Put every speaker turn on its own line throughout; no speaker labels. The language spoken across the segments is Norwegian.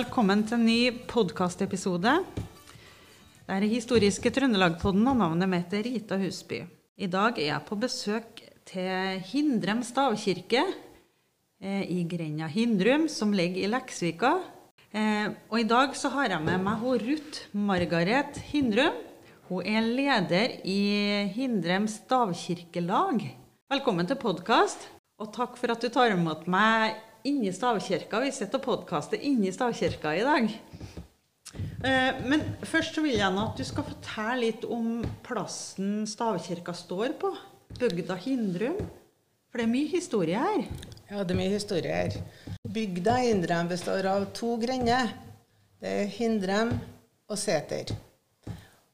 Velkommen til en ny podkastepisode. Det er Historiske Trøndelag-podden, og navnet mitt er Rita Husby. I dag er jeg på besøk til Hindrem stavkirke eh, i grenda Hindrum, som ligger i Leksvika. Eh, og i dag så har jeg med meg Ruth Margaret Hindrum. Hun er leder i Hindrem stavkirkelag. Velkommen til podkast, og takk for at du tar imot meg inni stavkirka. Vi sitter og podkaster inni stavkirka i dag. Eh, Men først så vil jeg at du skal fortelle litt om plassen stavkirka står på. Bygda Hindrum. For det er mye historie her.
Ja, det er mye historie her. Bygda Hindrem består av to grender. Det er Hindrem og Sæter.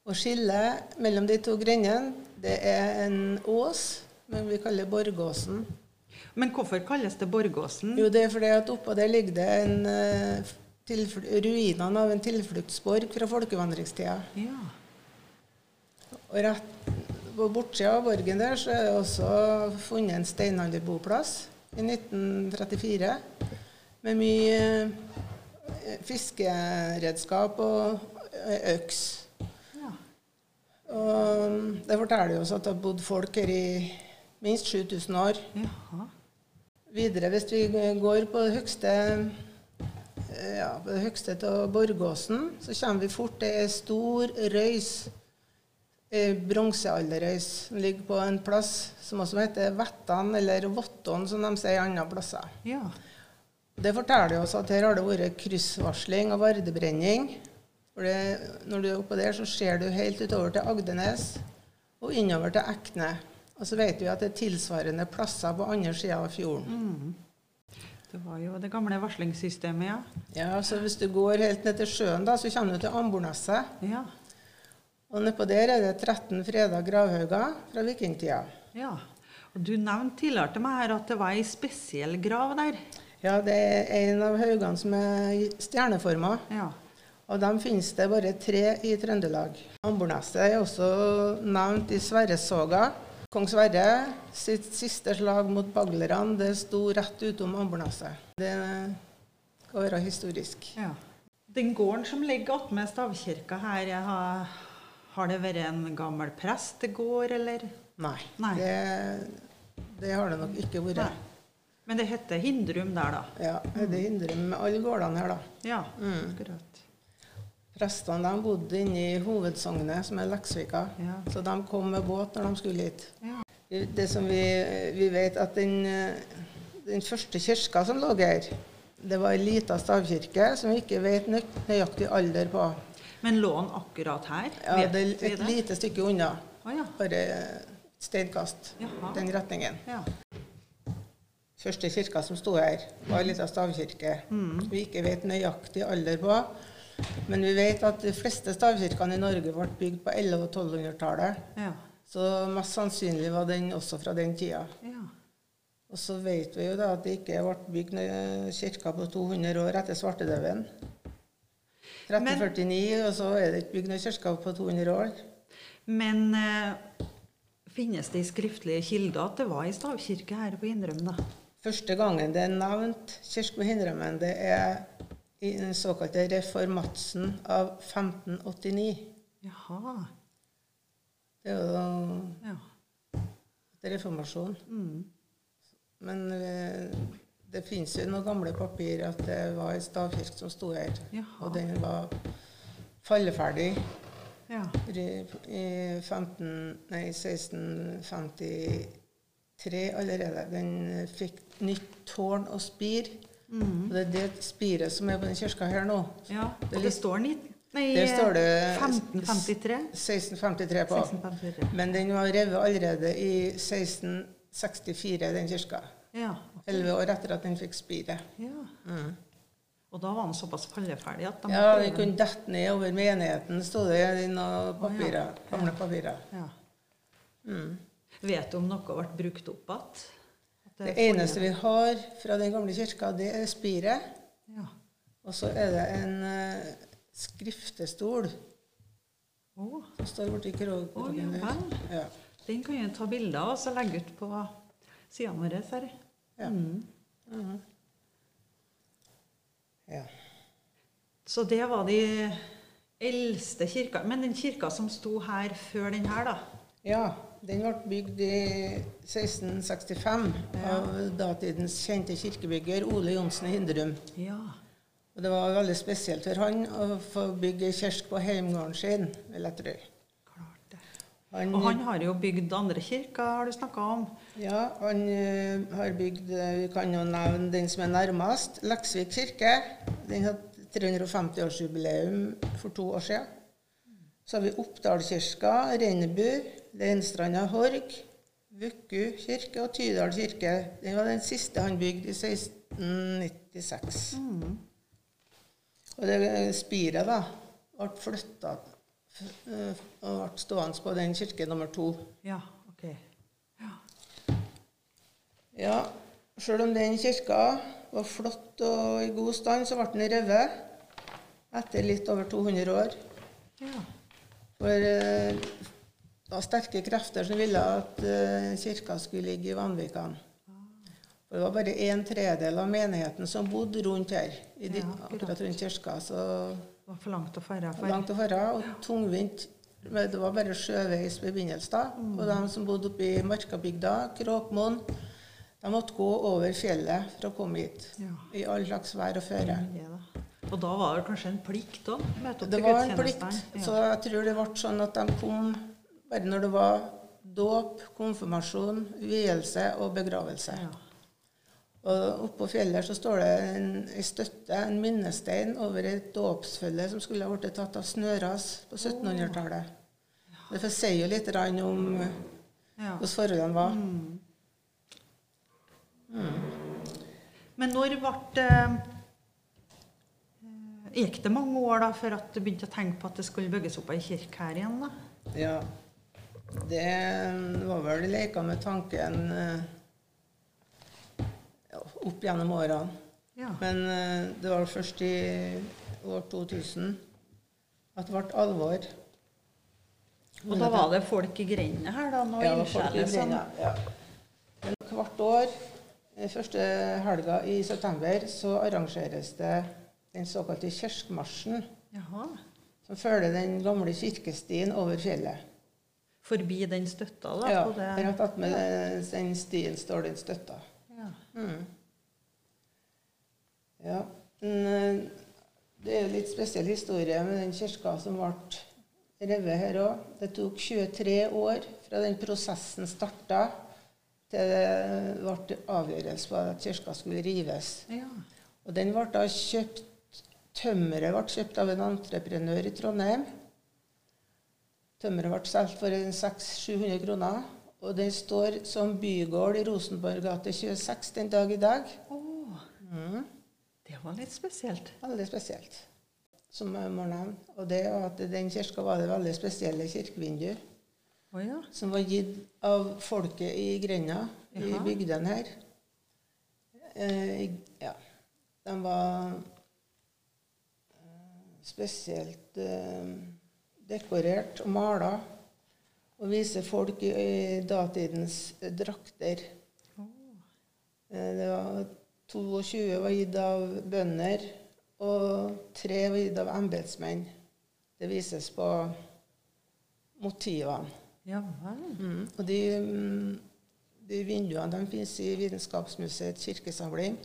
Og skillet mellom de to grendene, det er en ås, men vi kaller Borgåsen.
Men hvorfor kalles det Borgåsen?
Jo, det er fordi at oppå der ligger det en, eh, ruinene av en tilfluktsborg fra folkevandringstida.
Ja.
Og rett på bortsida av borgen der så er det også funnet en steinalderboplass i 1934 med mye eh, fiskeredskap og eh, øks.
ja.
Og det forteller oss at det har bodd folk her i minst 7000 år.
Jaha.
Videre, hvis vi går på det høgste eh, ja, på det høgste av Borgåsen, så kommer vi fort til ei stor røys. ei Bronsealderrøys. Den ligger på en plass som også heter Vettan, eller Votton, som de sier andre plasser.
Ja.
Det forteller oss at her har det vært kryssvarsling og vardebrenning. For det, når du er oppå der, så ser du helt utover til Agdenes og innover til Ekne. Og så vet vi at det er tilsvarende plasser på andre sida av fjorden.
Det var jo det gamle varslingssystemet, ja.
Ja, så Hvis du går helt ned til sjøen, da, så kommer du til Amborneset.
Ja.
Og nedpå der er det 13 freda gravhauger fra vikingtida.
ja. Og du nevnte tidligere til meg her at det var ei spesiell grav der.
Ja, det er en av haugene som er stjerneforma.
Ja.
Og dem finnes det bare tre i Trøndelag. Amborneset er også nevnt i Sverresoga. Kong Sverre sitt siste slag mot baglerne det sto rett utom Amborneset. Det skal være historisk.
ja. Den gården som ligger attmed stavkirka her, har, har det vært en gammel prestegård, eller?
Nei,
Nei.
Det, det har det nok ikke vært.
Nei. Men det heter Hindrum der, da?
Ja, det hindrer med alle gårdene her, da.
Ja,
Mm. Prestene de bodde inne i hovedsognet, som er Leksvika.
Ja.
Så de kom med båt når de skulle hit.
Ja.
Det som vi, vi vet at den, den første kirka som lå her, det var ei lita stavkirke som vi ikke vet nø nøyaktig alder på.
Men lå den akkurat her?
Ja, det er et
det?
lite stykke unna.
Ah, ja.
Bare steinkast den retningen.
ja.
Første kirka som sto her, var ei lita stavkirke.
Mm.
Vi ikke vet nøyaktig alder på. Men vi vet at de fleste stavkirkene i Norge ble bygd på 1100- og 1200-tallet.
Ja.
Så mest sannsynlig var den også fra den tida.
ja.
Og så vet vi jo da at det ikke ble bygd kirker på 200 år etter svartedauden. 1349, og så er det ikke bygd noen kirker på 200 år.
Men eh, finnes det i skriftlige kilder at det var ei stavkirke her på Hindrøm, da?
Første gangen det er nevnt kirke på Hindrømmen, det er i den såkalte reformatsen av 1589.
Jaha.
Det er jo
Ja.
etter reformasjonen.
Mm.
Men eh, det fins jo noen gamle papir at det var ei stavkirke som sto her.
Jaha.
Og den var falleferdig
ja.
i 15, nei, 1653 allerede. Den fikk nytt tårn og spir.
Mm.
Det er det spiret som er på den kirka her nå.
ja. Og det
litt-
står 19. nei,
Der står det
1553.
1653 på.
1653.
Men den var revet allerede i 1664, den kirka.
Ja.
Elleve år etter at den fikk spiret.
ja.
Mm.
Og da var den såpass falleferdig at de
Ja, den kunne dette ned over menigheten, sto det i noen papirer. Gamle papirer.
Ja.
Mm.
Vet du om noe ble brukt opp igjen?
Det
er
eneste vi har fra den gamle kirka, det er spiret.
Ja.
Og så er det en uh, skriftestol
oh.
som står borti kroken der. Ja.
den kan jeg ta bilder av og så legge ut på sida vår Her.
Ja.
Mm.
Mhm. ja.
Så det var de eldste kirka. Men den kirka som sto her før den her, da?
Ja, den ble bygd i 1665 av datidens kjente kirkebygger Ole Johnsen i Hindrum.
Ja.
Og det var veldig spesielt for han å få bygge kirke på heimgården sin.
Klart det.
Han,
Og han har jo bygd andre kirker, har du snakka om.
ja, han uh, har bygd eh, Vi kan jo nevne den som er nærmest. Leksvik kirke. Den hadde 350-årsjubileum for to år siden. Så har vi Oppdalskirka, Rennebu, Leinstranda Horg, Vukku kirke og Tydal kirke. Den var den siste han bygde i 1696. Og det spiret da, ble flytta og ble stående på den kirke nummer to.
Ja, ok.
Ja, sjøl om den kirka var flott og i god stand, så ble den revet etter litt over 200 år.
Ja.
For eh, var sterke krefter som ville at uh, kirka skulle ligge i Vanvikan. For det var bare en tredel av menigheten som bodde rundt her, i
Ja, akkurat.
rundt kirka. Så
Det var for langt å
fare. For. langt å fare og tungvint. Det var bare sjøveis forbindelse Mm. Og de som bodde oppe i Markabygda, Kråkmoen, de måtte gå over fjellet for å komme hit.
Ja.
I all slags vær og føre.
Og da var det kanskje en plikt òg?
Det var en plikt. Så jeg tror det ble sånn at de kom bare når det var dåp, konfirmasjon, vielse og begravelse.
Ja.
Og oppå fjellet så står det en, en støtte, en minnestein, over et dåpsfølge som skulle ha blitt tatt av snøras på 1700-tallet. Det sier jo litt om
Ja.
hvordan forholdene var.
Men når ble det eh, Gikk det mange år da før at du begynte å tenke på at det skulle bygges opp ei kirke her igjen? da?
Ja. Det var vel leka med tanken eh, ja, opp gjennom årene.
Ja.
Men eh, det var først i år 2000 at det ble alvor.
Og da var det folk i grendene her, da?
Ja, folk i
grenene. som
Brenna, ja. Men hvert år, eh, første helga i september, så arrangeres det den såkalte kirkemarsjen, som følger den gamle kirkestien over fjellet.
Forbi den støtta, da?
Ja,
det.
rett attmed den- den stien står den støtta.
Ja.
Mm. Ja, eh, det er jo litt spesiell historie med den kirka som ble revet her òg. Det tok 23 år fra den prosessen starta, til det ble avgjørelse på at kirka skulle rives.
ja.
Og den ble da kjøpt Tømmeret ble kjøpt av en entreprenør i Trondheim. Tømmeret ble solgt for 600-700 kroner. Og den står som bygård i Rosenborg gate 26 den dag i dag.
Oh,
Mm.
det var litt spesielt.
Veldig spesielt, som jeg må nevne. Og det at den kirka var det veldig spesielle kirkevindu
Oh, ja.
som var gitt av folket i grenda, i bygdene her. Eh, ja. De var eh, spesielt eh, dekorert og mala. Og viser folk i, i datidens drakter. Eh, det var 22 var gitt av bønder, og tre var gitt av embetsmenn. Det vises på motivene.
Ja vel.
Mm. Og de, mm, de vinduene de finnes i Vitenskapsmuseets kirkesamling.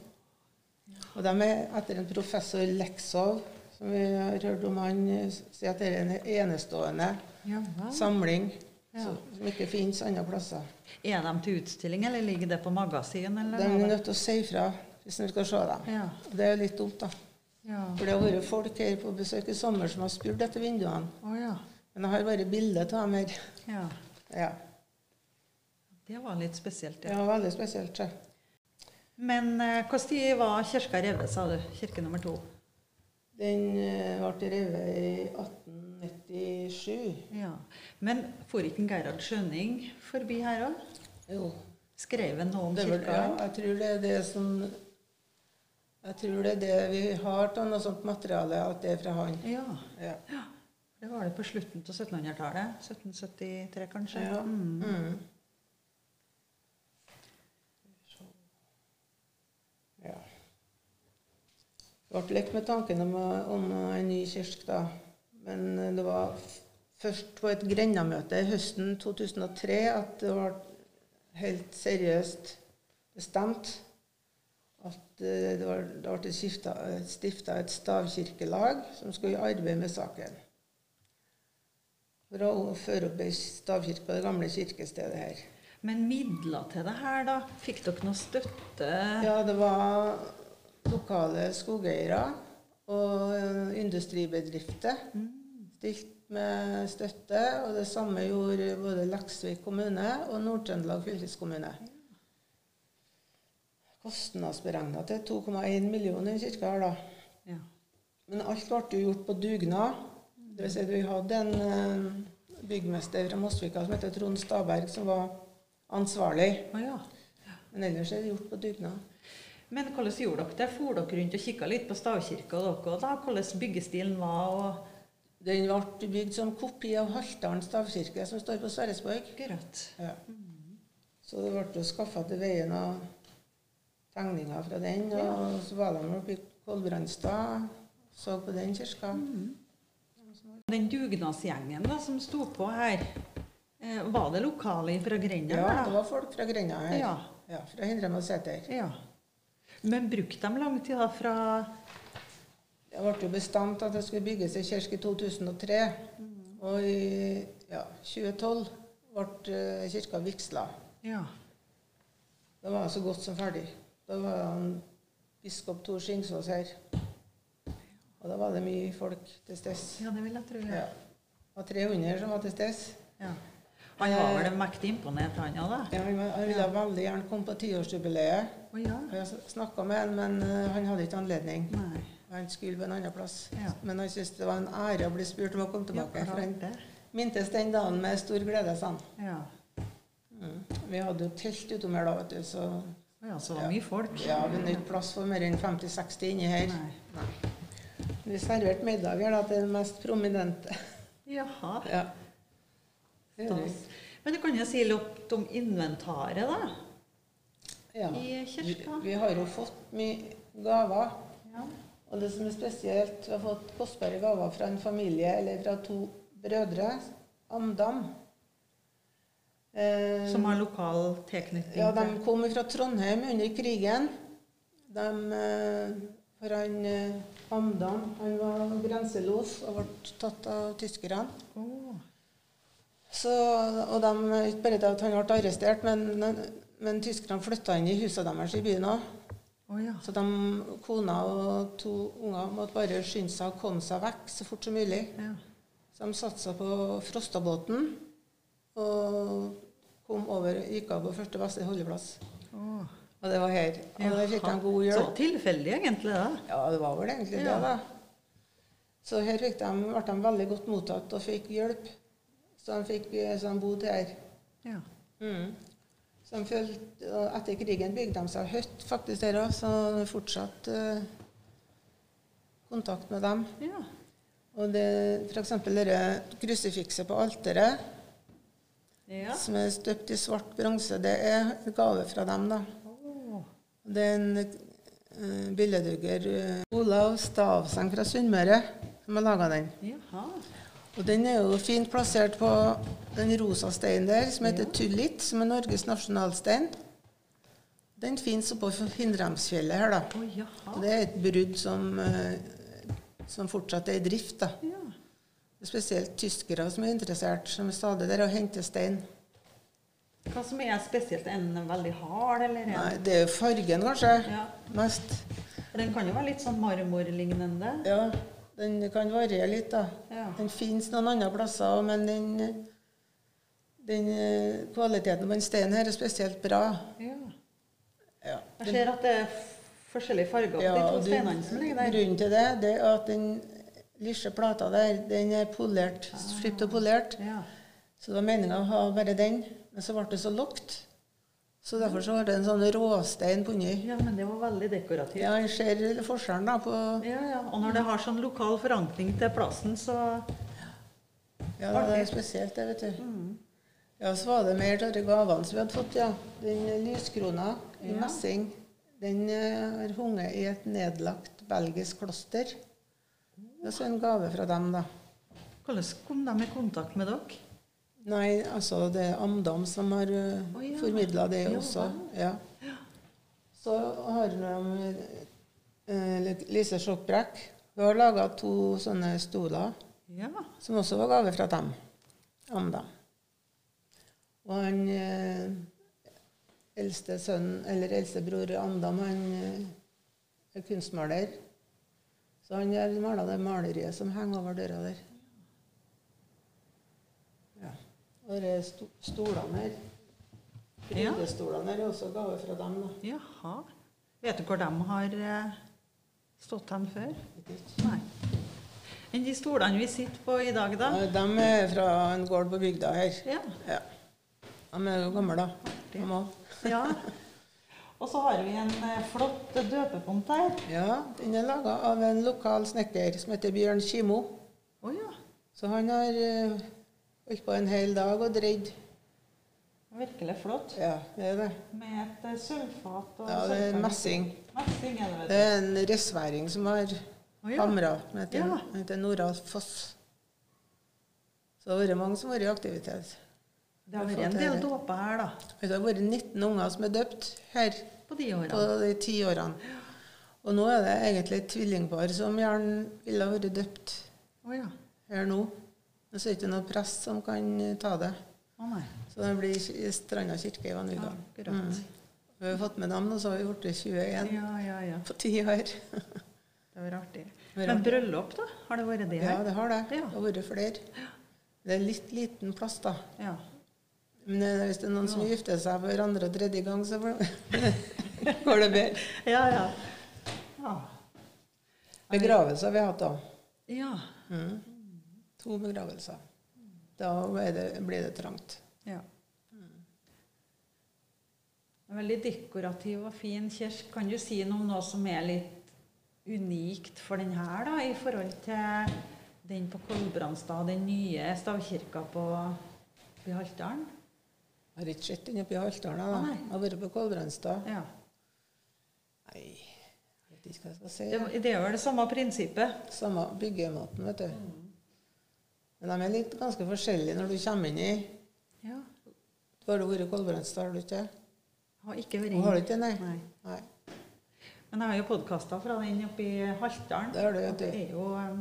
Og de er etter en professor Leksov, som vi har hørt om han sier si at det er en enestående
Ja
samling
Ja.
som ikke finnes andre plasser.
Er de til utstilling, eller ligger det på magasin? Eller
De er nødt til å si fra hvis de skal se dem.
Ja.
Det er litt dumt, da.
Ja.
For det har vært folk her på besøk i sommer som har spurt etter vinduene.
Oh, ja.
Men jeg har bare bilde av dem her.
ja.
Ja.
Det var litt spesielt,
Det
ja.
var veldig spesielt. Ja.
Men eh, hvilken tid var kirka revet, sa du? Kirke nummer to?
Den eh, ble revet i 1897.
Ja. Men for ikke Gerhard Skjønning forbi her òg?
Jo.
Skrev han noe om kirka?
ja, jeg tror det er det som Jeg tror det er det vi har av noe sånt materiale, at det er fra han.
ja.
Ja.
Det var det på slutten av 1700-tallet. 1773, kanskje.
ja.
Mm.
Mm. ja. Det ble lekt med tanken om, om en ny kirke, da. Men det var først på et grendamøte i høsten 2003 at det ble helt seriøst bestemt at eh, det, var, det ble stifta et stavkirkelag som skulle arbeide med saken. For å føre opp ei stavkirke på det gamle kirkestedet her.
Men midler til det her, da? Fikk dere noe støtte?
Ja, det var lokale skogeiere og industribedrifter. Stilt med støtte. Og det samme gjorde både Leksvik kommune og Nord-Trøndelag fylkeskommune. Kostnadsberegna til 2,1 millioner ca. da.
Ja.
Men alt ble jo gjort på dugnad. Det vil si at vi hadde en eh, byggmester fra Mosvika som heter Trond Staberg, som var ansvarlig.
Ja.
Men ellers er det gjort på dugnad.
Men hvordan gjorde dere det? For dere rundt og kikka litt på stavkirka dere da? Hvordan byggestilen var? og...
Den ble bygd som kopi av Haltdalen stavkirke, som står på Sverresborg.
Akkurat.
Ja. Så det ble skaffa til veien av tegninger fra den. Og så var de oppe i Kolbrandstad så på den kirka.
Den dugnadsgjengen da, som sto på her, eh, var det lokale fra Grenda?
Ja, det var folk fra Grenda her.
Ja.
Ja, fra Hindrem og Sæter.
ja. Men brukte de lang tid da fra
Det ble jo bestemt at det skulle bygges ei kirke i 2003. Og i ja, 2012 ble eh, kirka vigsla.
Ja.
Da var det så godt som ferdig. Da var han biskop Tor Skingsås her. Og da var det mye folk til stede.
ja, det vil jeg tro.
Ja.
Ja.
Det var 300 som var til stede.
Ja. Han var vel mektig imponert, han òg, da?
Ja, han ville veldig gjerne komme på tiårsjubileet.
Å ja.
Jeg snakka med han, men eh, han hadde ikke anledning.
Nei.
Han skulle på en annen plass.
Ja.
Men han syntes det var en ære å bli spurt om å komme
Ja,
tilbake. for han mintes den dagen med stor glede, sa han.
Ja.
Mm. Vi hadde jo telt utom her da, vet du, så
ja, så det var
Ja.
mye folk?
ja, vi hadde ikke plass for mer enn 50-60 inni her.
Nei.
Vi serverte middager da, til den mest prominente.
Jaha.
Ja. Det gjorde vi.
Stas. Men du kan jo si litt om inventaret, da?
Ja.
I
Vi,
kirka?
vi har jo fått mye gaver.
Ja.
Og det som er spesielt, vi har fått kostbare gaver fra en familie, eller fra to brødre, Amdam. Eh,
Som har lokal tilknytning
Ja, de kom fra Trondheim under krigen. De, eh, for han eh, Amdam han var grenselos og ble tatt av tyskerne.
Å,
Så, og de, ikke bare det at han ble arrestert, men, men tyskerne flytta inn i huset deres i byen òg.
Oh, ja.
Så de, kona og to unger måtte bare skynde seg å komme seg vekk så fort som mulig.
ja.
Så de satsa på Frostabåten og kom over, gikk av på første beste holdeplass.
Oh.
Og det var her. Og der fikk de god hjelp.
Så tilfeldig, egentlig, da.
Ja, det var vel egentlig
Ja.
det, da. Så her de, ble de veldig godt mottatt og fikk hjelp. Så han fikk, så de bodde her.
Ja.
Mm. Følte, etter krigen bygde de seg hytte faktisk der òg, så fortsatt uh, kontakt med dem.
ja.
Og det f.eks. dette krusifikset på alteret,
Ja.
som er støpt i svart bronse, det er gave fra dem, da.
Oh.
Det er en uh, billedhugger, uh, Olav Stavseng fra Sunnmøre, som har laga den.
Jaha.
Og den er jo fint plassert på den rosa steinen der, som heter
Ja.
tullit, som er Norges nasjonalstein. Den fins oppå Hindremsfjellet her, da.
Oh.
Og det er et brudd som, eh, som fortsatt er i drift, da.
Ja.
Det er Spesielt tyskere som er interessert, som er stadig der og henter stein.
Hva som er spesielt? En veldig hard, eller?
Nei, det er jo fargen, kanskje,
Ja.
mest.
For Den kan jo være litt sånn marmorlignende.
Ja, den kan variere litt, da.
Ja.
Den finnes noen andre plasser òg, men den, den eh, kvaliteten på den steinen her er spesielt bra.
Ja.
Ja.
Jeg ser at det er forskjellige farger på
Ja,
de to steinene som ligger der.
Grunnen til det, det er at den lille plata der, den er polert, slipt og polert.
Ja.
Så det var meninga å ha bare den, men så ble det så lågt. Så derfor så var det en sånn råstein bunni.
ja, men det var veldig dekorativt.
Ja, jeg ser forskjellen da på
Ja, ja. Og når det har sånn lokal forankring til plassen, så
Ja, det er spesielt, det, vet du. Ja, så var det mer av de gavene som vi hadde fått, ja. Den lyskrona i
Ja.
messing, den eh, har hunget i et nedlagt belgisk kloster. Det er så en gave fra dem, da.
Hvordan kom de i kontakt med dere?
Nei, altså det er Amdam som har uh,
oh, ja.
formidla det
Ja,
også. Ja. Så har de uh, Lise Sjokkbrekk. Hun har laga to sånne stoler
Ja.
som også var gave fra dem. Amdam. Og han eh, eldste sønnen, eller eldste bror Amdam, han eh, er kunstmaler. Så han har mala det maleriet som henger over døra der. Ja. Sto stolene her. Brillestolene her er også gave fra dem. da.
Jaha. Vet du hvor de har eh, stått hen før? Nei. Men de stolene vi sitter på i dag, da?
De er fra en gård på bygda her.
Ja.
Ja. De er jo gamle, da. De også.
ja. Og så har vi en eh, flott døpepont her.
Ja, den er laga av en lokal snekker som heter Bjørn Kimo.
Oh, ja.
Så han har eh, holdt på en hel dag og dreid.
Virkelig flott.
Ja, det er det.
Med et eh, sølvfat og
Ja, det er
en
messing.
Messing er det,
Det er en rissværing som har
oh, ja.
hamra. Den heter,
Ja.
heter Nora Foss. Så det har vært mange som har vært i aktivitet.
Det har vært en del dåper her, da.
Det har vært 19 unger som er døpt her
På de
på de ti årene. Og nå er det egentlig et tvillingpar som gjerne ville ha vært døpt
oh, ja.
her nå. Så er det ikke noe prest som kan eh, ta det.
Å nei.
Så det blir i Stranda kirke i Vanvikan.
Ja, mm.
Vi har fått med dem, og så har vi blitt 21
Ja, ja, ja.
på ti år.
Det var artig. Men bryllup, da? Har det vært det her?
Ja, det har det.
Ja.
Det har vært flere. Det er litt liten plass, da.
Ja.
Men eh, hvis det er noen som gifter seg for andre og tredje gang, så går det bedre.
Ja, ja. Ja.
Begravelser har vi hatt da.
ja.
Mm. To begravelser. Da det, blir det trangt.
ja. En veldig dekorativ og fin kirke. Kan du si noe om noe som er litt unikt for den her, da, i forhold til den på Kolbrandstad, den nye stavkirka på i Haltdalen?
Jeg har ikke sett den oppe i Haltdalen.
Nei.
Jeg har vært på Kolbrandstad.
Ja.
Nei, jeg vet ikke hva jeg skal si.
Det, det er vel det samme prinsippet?
Samme byggemåten, vet du. Men de er litt ganske forskjellige når du kommer inn i
Ja.
Du har jo vært i Kolbrandsdal, har du ikke?
Har ikke vært
Og har du ikke, nei?
Nei.
Nei.
Men jeg har jo podkaster fra den oppe i Haltdalen.
Det har du, vet du.
Det jo um,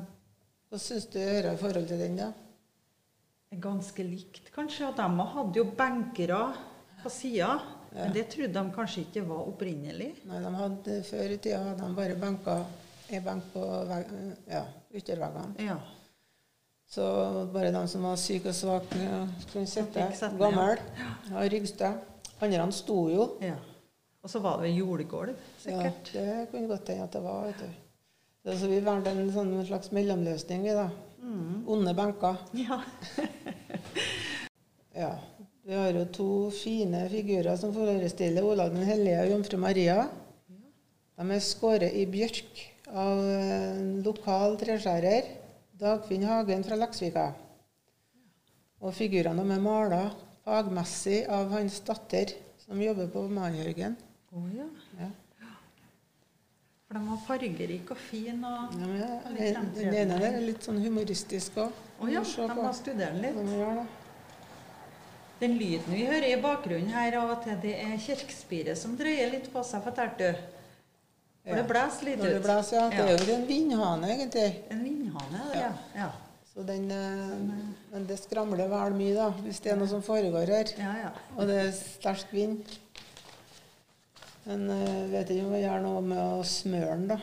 Hva syns du hører i forhold til den, da?
ganske likt, kanskje. Og de hadde jo benkere på sida. Men det trodde de kanskje ikke var opprinnelig.
Nei, de hadde, Før i tida hadde de bare benker, en benk på vegg, ja, ytterveggene.
Ja.
Så bare de som var syke og svake, skulle kunne sitte. Gammel. Ja, ryggstø. Andre sto jo.
ja. Og så var det jordgulv, sikkert.
Ja, det kunne godt hende at det var. vet du. Så altså, vi valgte en sånn slags mellomløsning. vi da.
Mm.
Onde benker.
Ja.
Ja. Vi har jo to fine figurer som forestiller Olav den hellige og jomfru Maria. De er skåret i bjørk av en lokal treskjærer, Dagfinn Hagen fra Leksvika. Og figurene er mala fagmessig av hans datter, som jobber på Maihaugen.
Oh, ja.
Ja.
For de var fargerike og fine. Og...
Ja, men
Litt
den, den ene der er litt sånn humoristisk òg.
Å ja, de må studere den litt.
Ja,
Den lyden vi hører i bakgrunnen her av og til, det er kirkespiret som drøyer litt på seg, fortalte du. For det blåser litt
Når det
ut.
blåser, ja. Det er jo en vindhane, egentlig.
En vindhane, ja. ja.
Så den, eh, men det skramler vel mye, da, hvis det er noe som foregår her.
Ja, ja.
Og det er sterk vind. Men jeg vet ikke om vi gjør noe med å smøre den, da.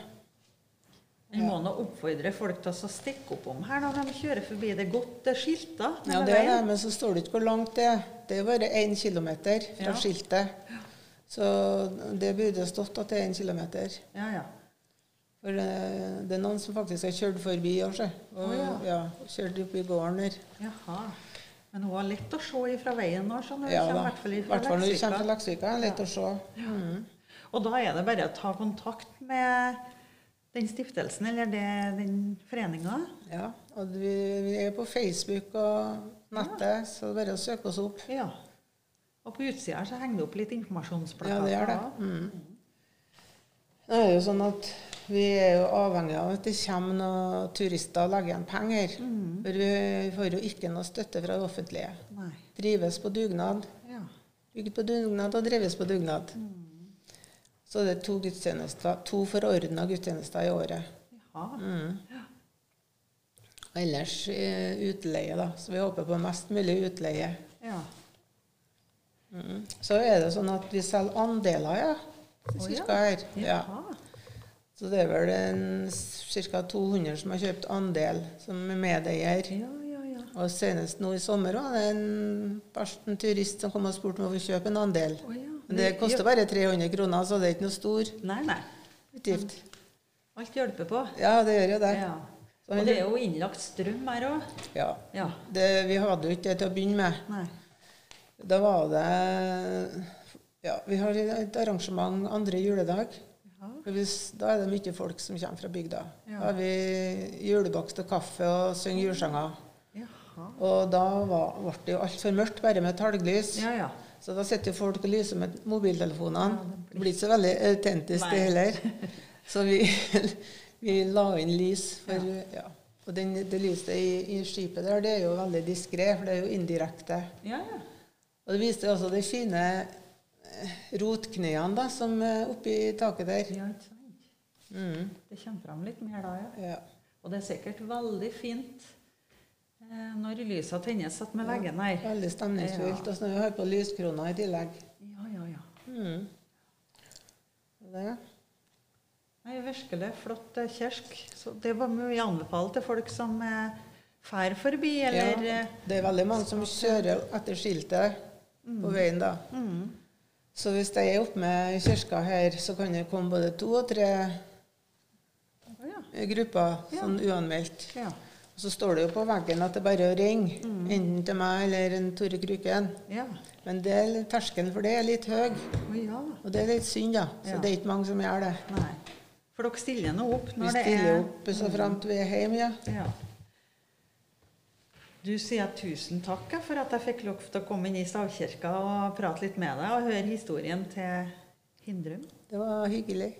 Vi må nå oppfordre folk til å stikke opp om her når de kjører forbi. Det er godt er.
Ja, det er det, men så står det ikke hvor langt det er. Det er bare én kilometer fra
Ja.
skiltet. Så det burde stått at det er én kilometer.
Ja, ja.
For det, det er noen som faktisk har kjørt forbi se, og
oh, ja.
ja, kjørt opp i gården her.
Jaha. Men hun var lett å se fra veien nå, skjønner du.
Ja, da.
i hvert fall
I når du kommer fra Leksvika. Lett ja. Å se. Mm.
Og da er det bare å ta kontakt med den stiftelsen eller det, den foreninga.
Ja, og vi, vi er på Facebook og nettet, så det er bare å søke oss opp.
Ja. Og på utsida så henger det opp litt
Ja,
informasjonsplakater.
det gjør det. Mm. Det er jo sånn at Vi er jo avhengig av at det kommer noen turister og legger igjen penger. For vi får jo ikke noe støtte fra det offentlige.
Nei.
Drives på dugnad.
Ja.
Bygd på dugnad og drives på dugnad. Så det er to gudstjenester, to forordna gudstjenester i året.
Ja.
Mm. Og ellers utleie, da. Så vi håper på mest mulig utleie.
Ja.
Så er det sånn at vi selger andeler, ja. Cirka her. Ja. Så det er vel ca. 200 som har kjøpt andel som er medeier.
Ja, ja, ja.
Og senest nå i sommer var det en, en turist som kom og spurte om å få kjøpe en andel.
Å.
Men det koster bare 300 kroner, så det er ikke noe stor
Nei, nei.
utgift.
Alt hjelper på.
Ja, det gjør jo det.
Ja. Og det er jo innlagt strøm her òg.
Ja.
Ja.
Det, vi hadde jo ikke det til å begynne med.
Nei.
Da var det Ja, vi har et arrangement andre juledag. Hvis, da er det mye folk som kommer fra bygda.
Ja.
Da har vi julebakst og kaffe og synger julesanger. Og da var, ble det jo altfor mørkt bare med talglys.
Ja, ja.
Så da sitter jo folk og lyser med mobiltelefonene.
Det
blir ikke så veldig autentisk det heller. Så vi, vi la inn lys. For, ja. Og den, det lyset i, i skipet der, det er jo veldig diskré, for det er jo indirekte.
Ja, ja.
Og det viste også de fine eh, rotknærne da, som er oppi taket der.
Ja, ikke sant.
Mm.
Det kommer fram litt mer da, ja.
Ja.
Og det er sikkert veldig fint eh, når lysa tennes att med veggen her.
Veldig stemningsfullt.
Ja.
Og når vi har på lyskroner i tillegg.
Ja, ja, ja.
Mm. Det.
Nei, virkelig flott kirke. Så det var mye anbefalt til folk som eh, fær forbi, eller
ja,
eh,
det er veldig mange som kjører etter skiltet på veien da. Så hvis jeg er oppe med kirka her, så kan det komme både to og tre grupper sånn uanmeldt.
ja.
Og så står det jo på veggen at det bare er å ringe,
Mm.
enten til meg eller en Tore Kruken.
Ja.
Men det, er- terskelen for det er litt høy,
Oh, ja.
og det er litt synd, da. Så
Ja.
det er ikke mange som gjør det.
Nei. For dere stiller nå opp
Vi
når det
stiller
er
opp så framt vi er hjemme, ja.
Du sier tusen takk for at jeg fikk lov til å komme inn i stavkirka og prate litt med deg og høre historien til Hindrum.
Det var hyggelig.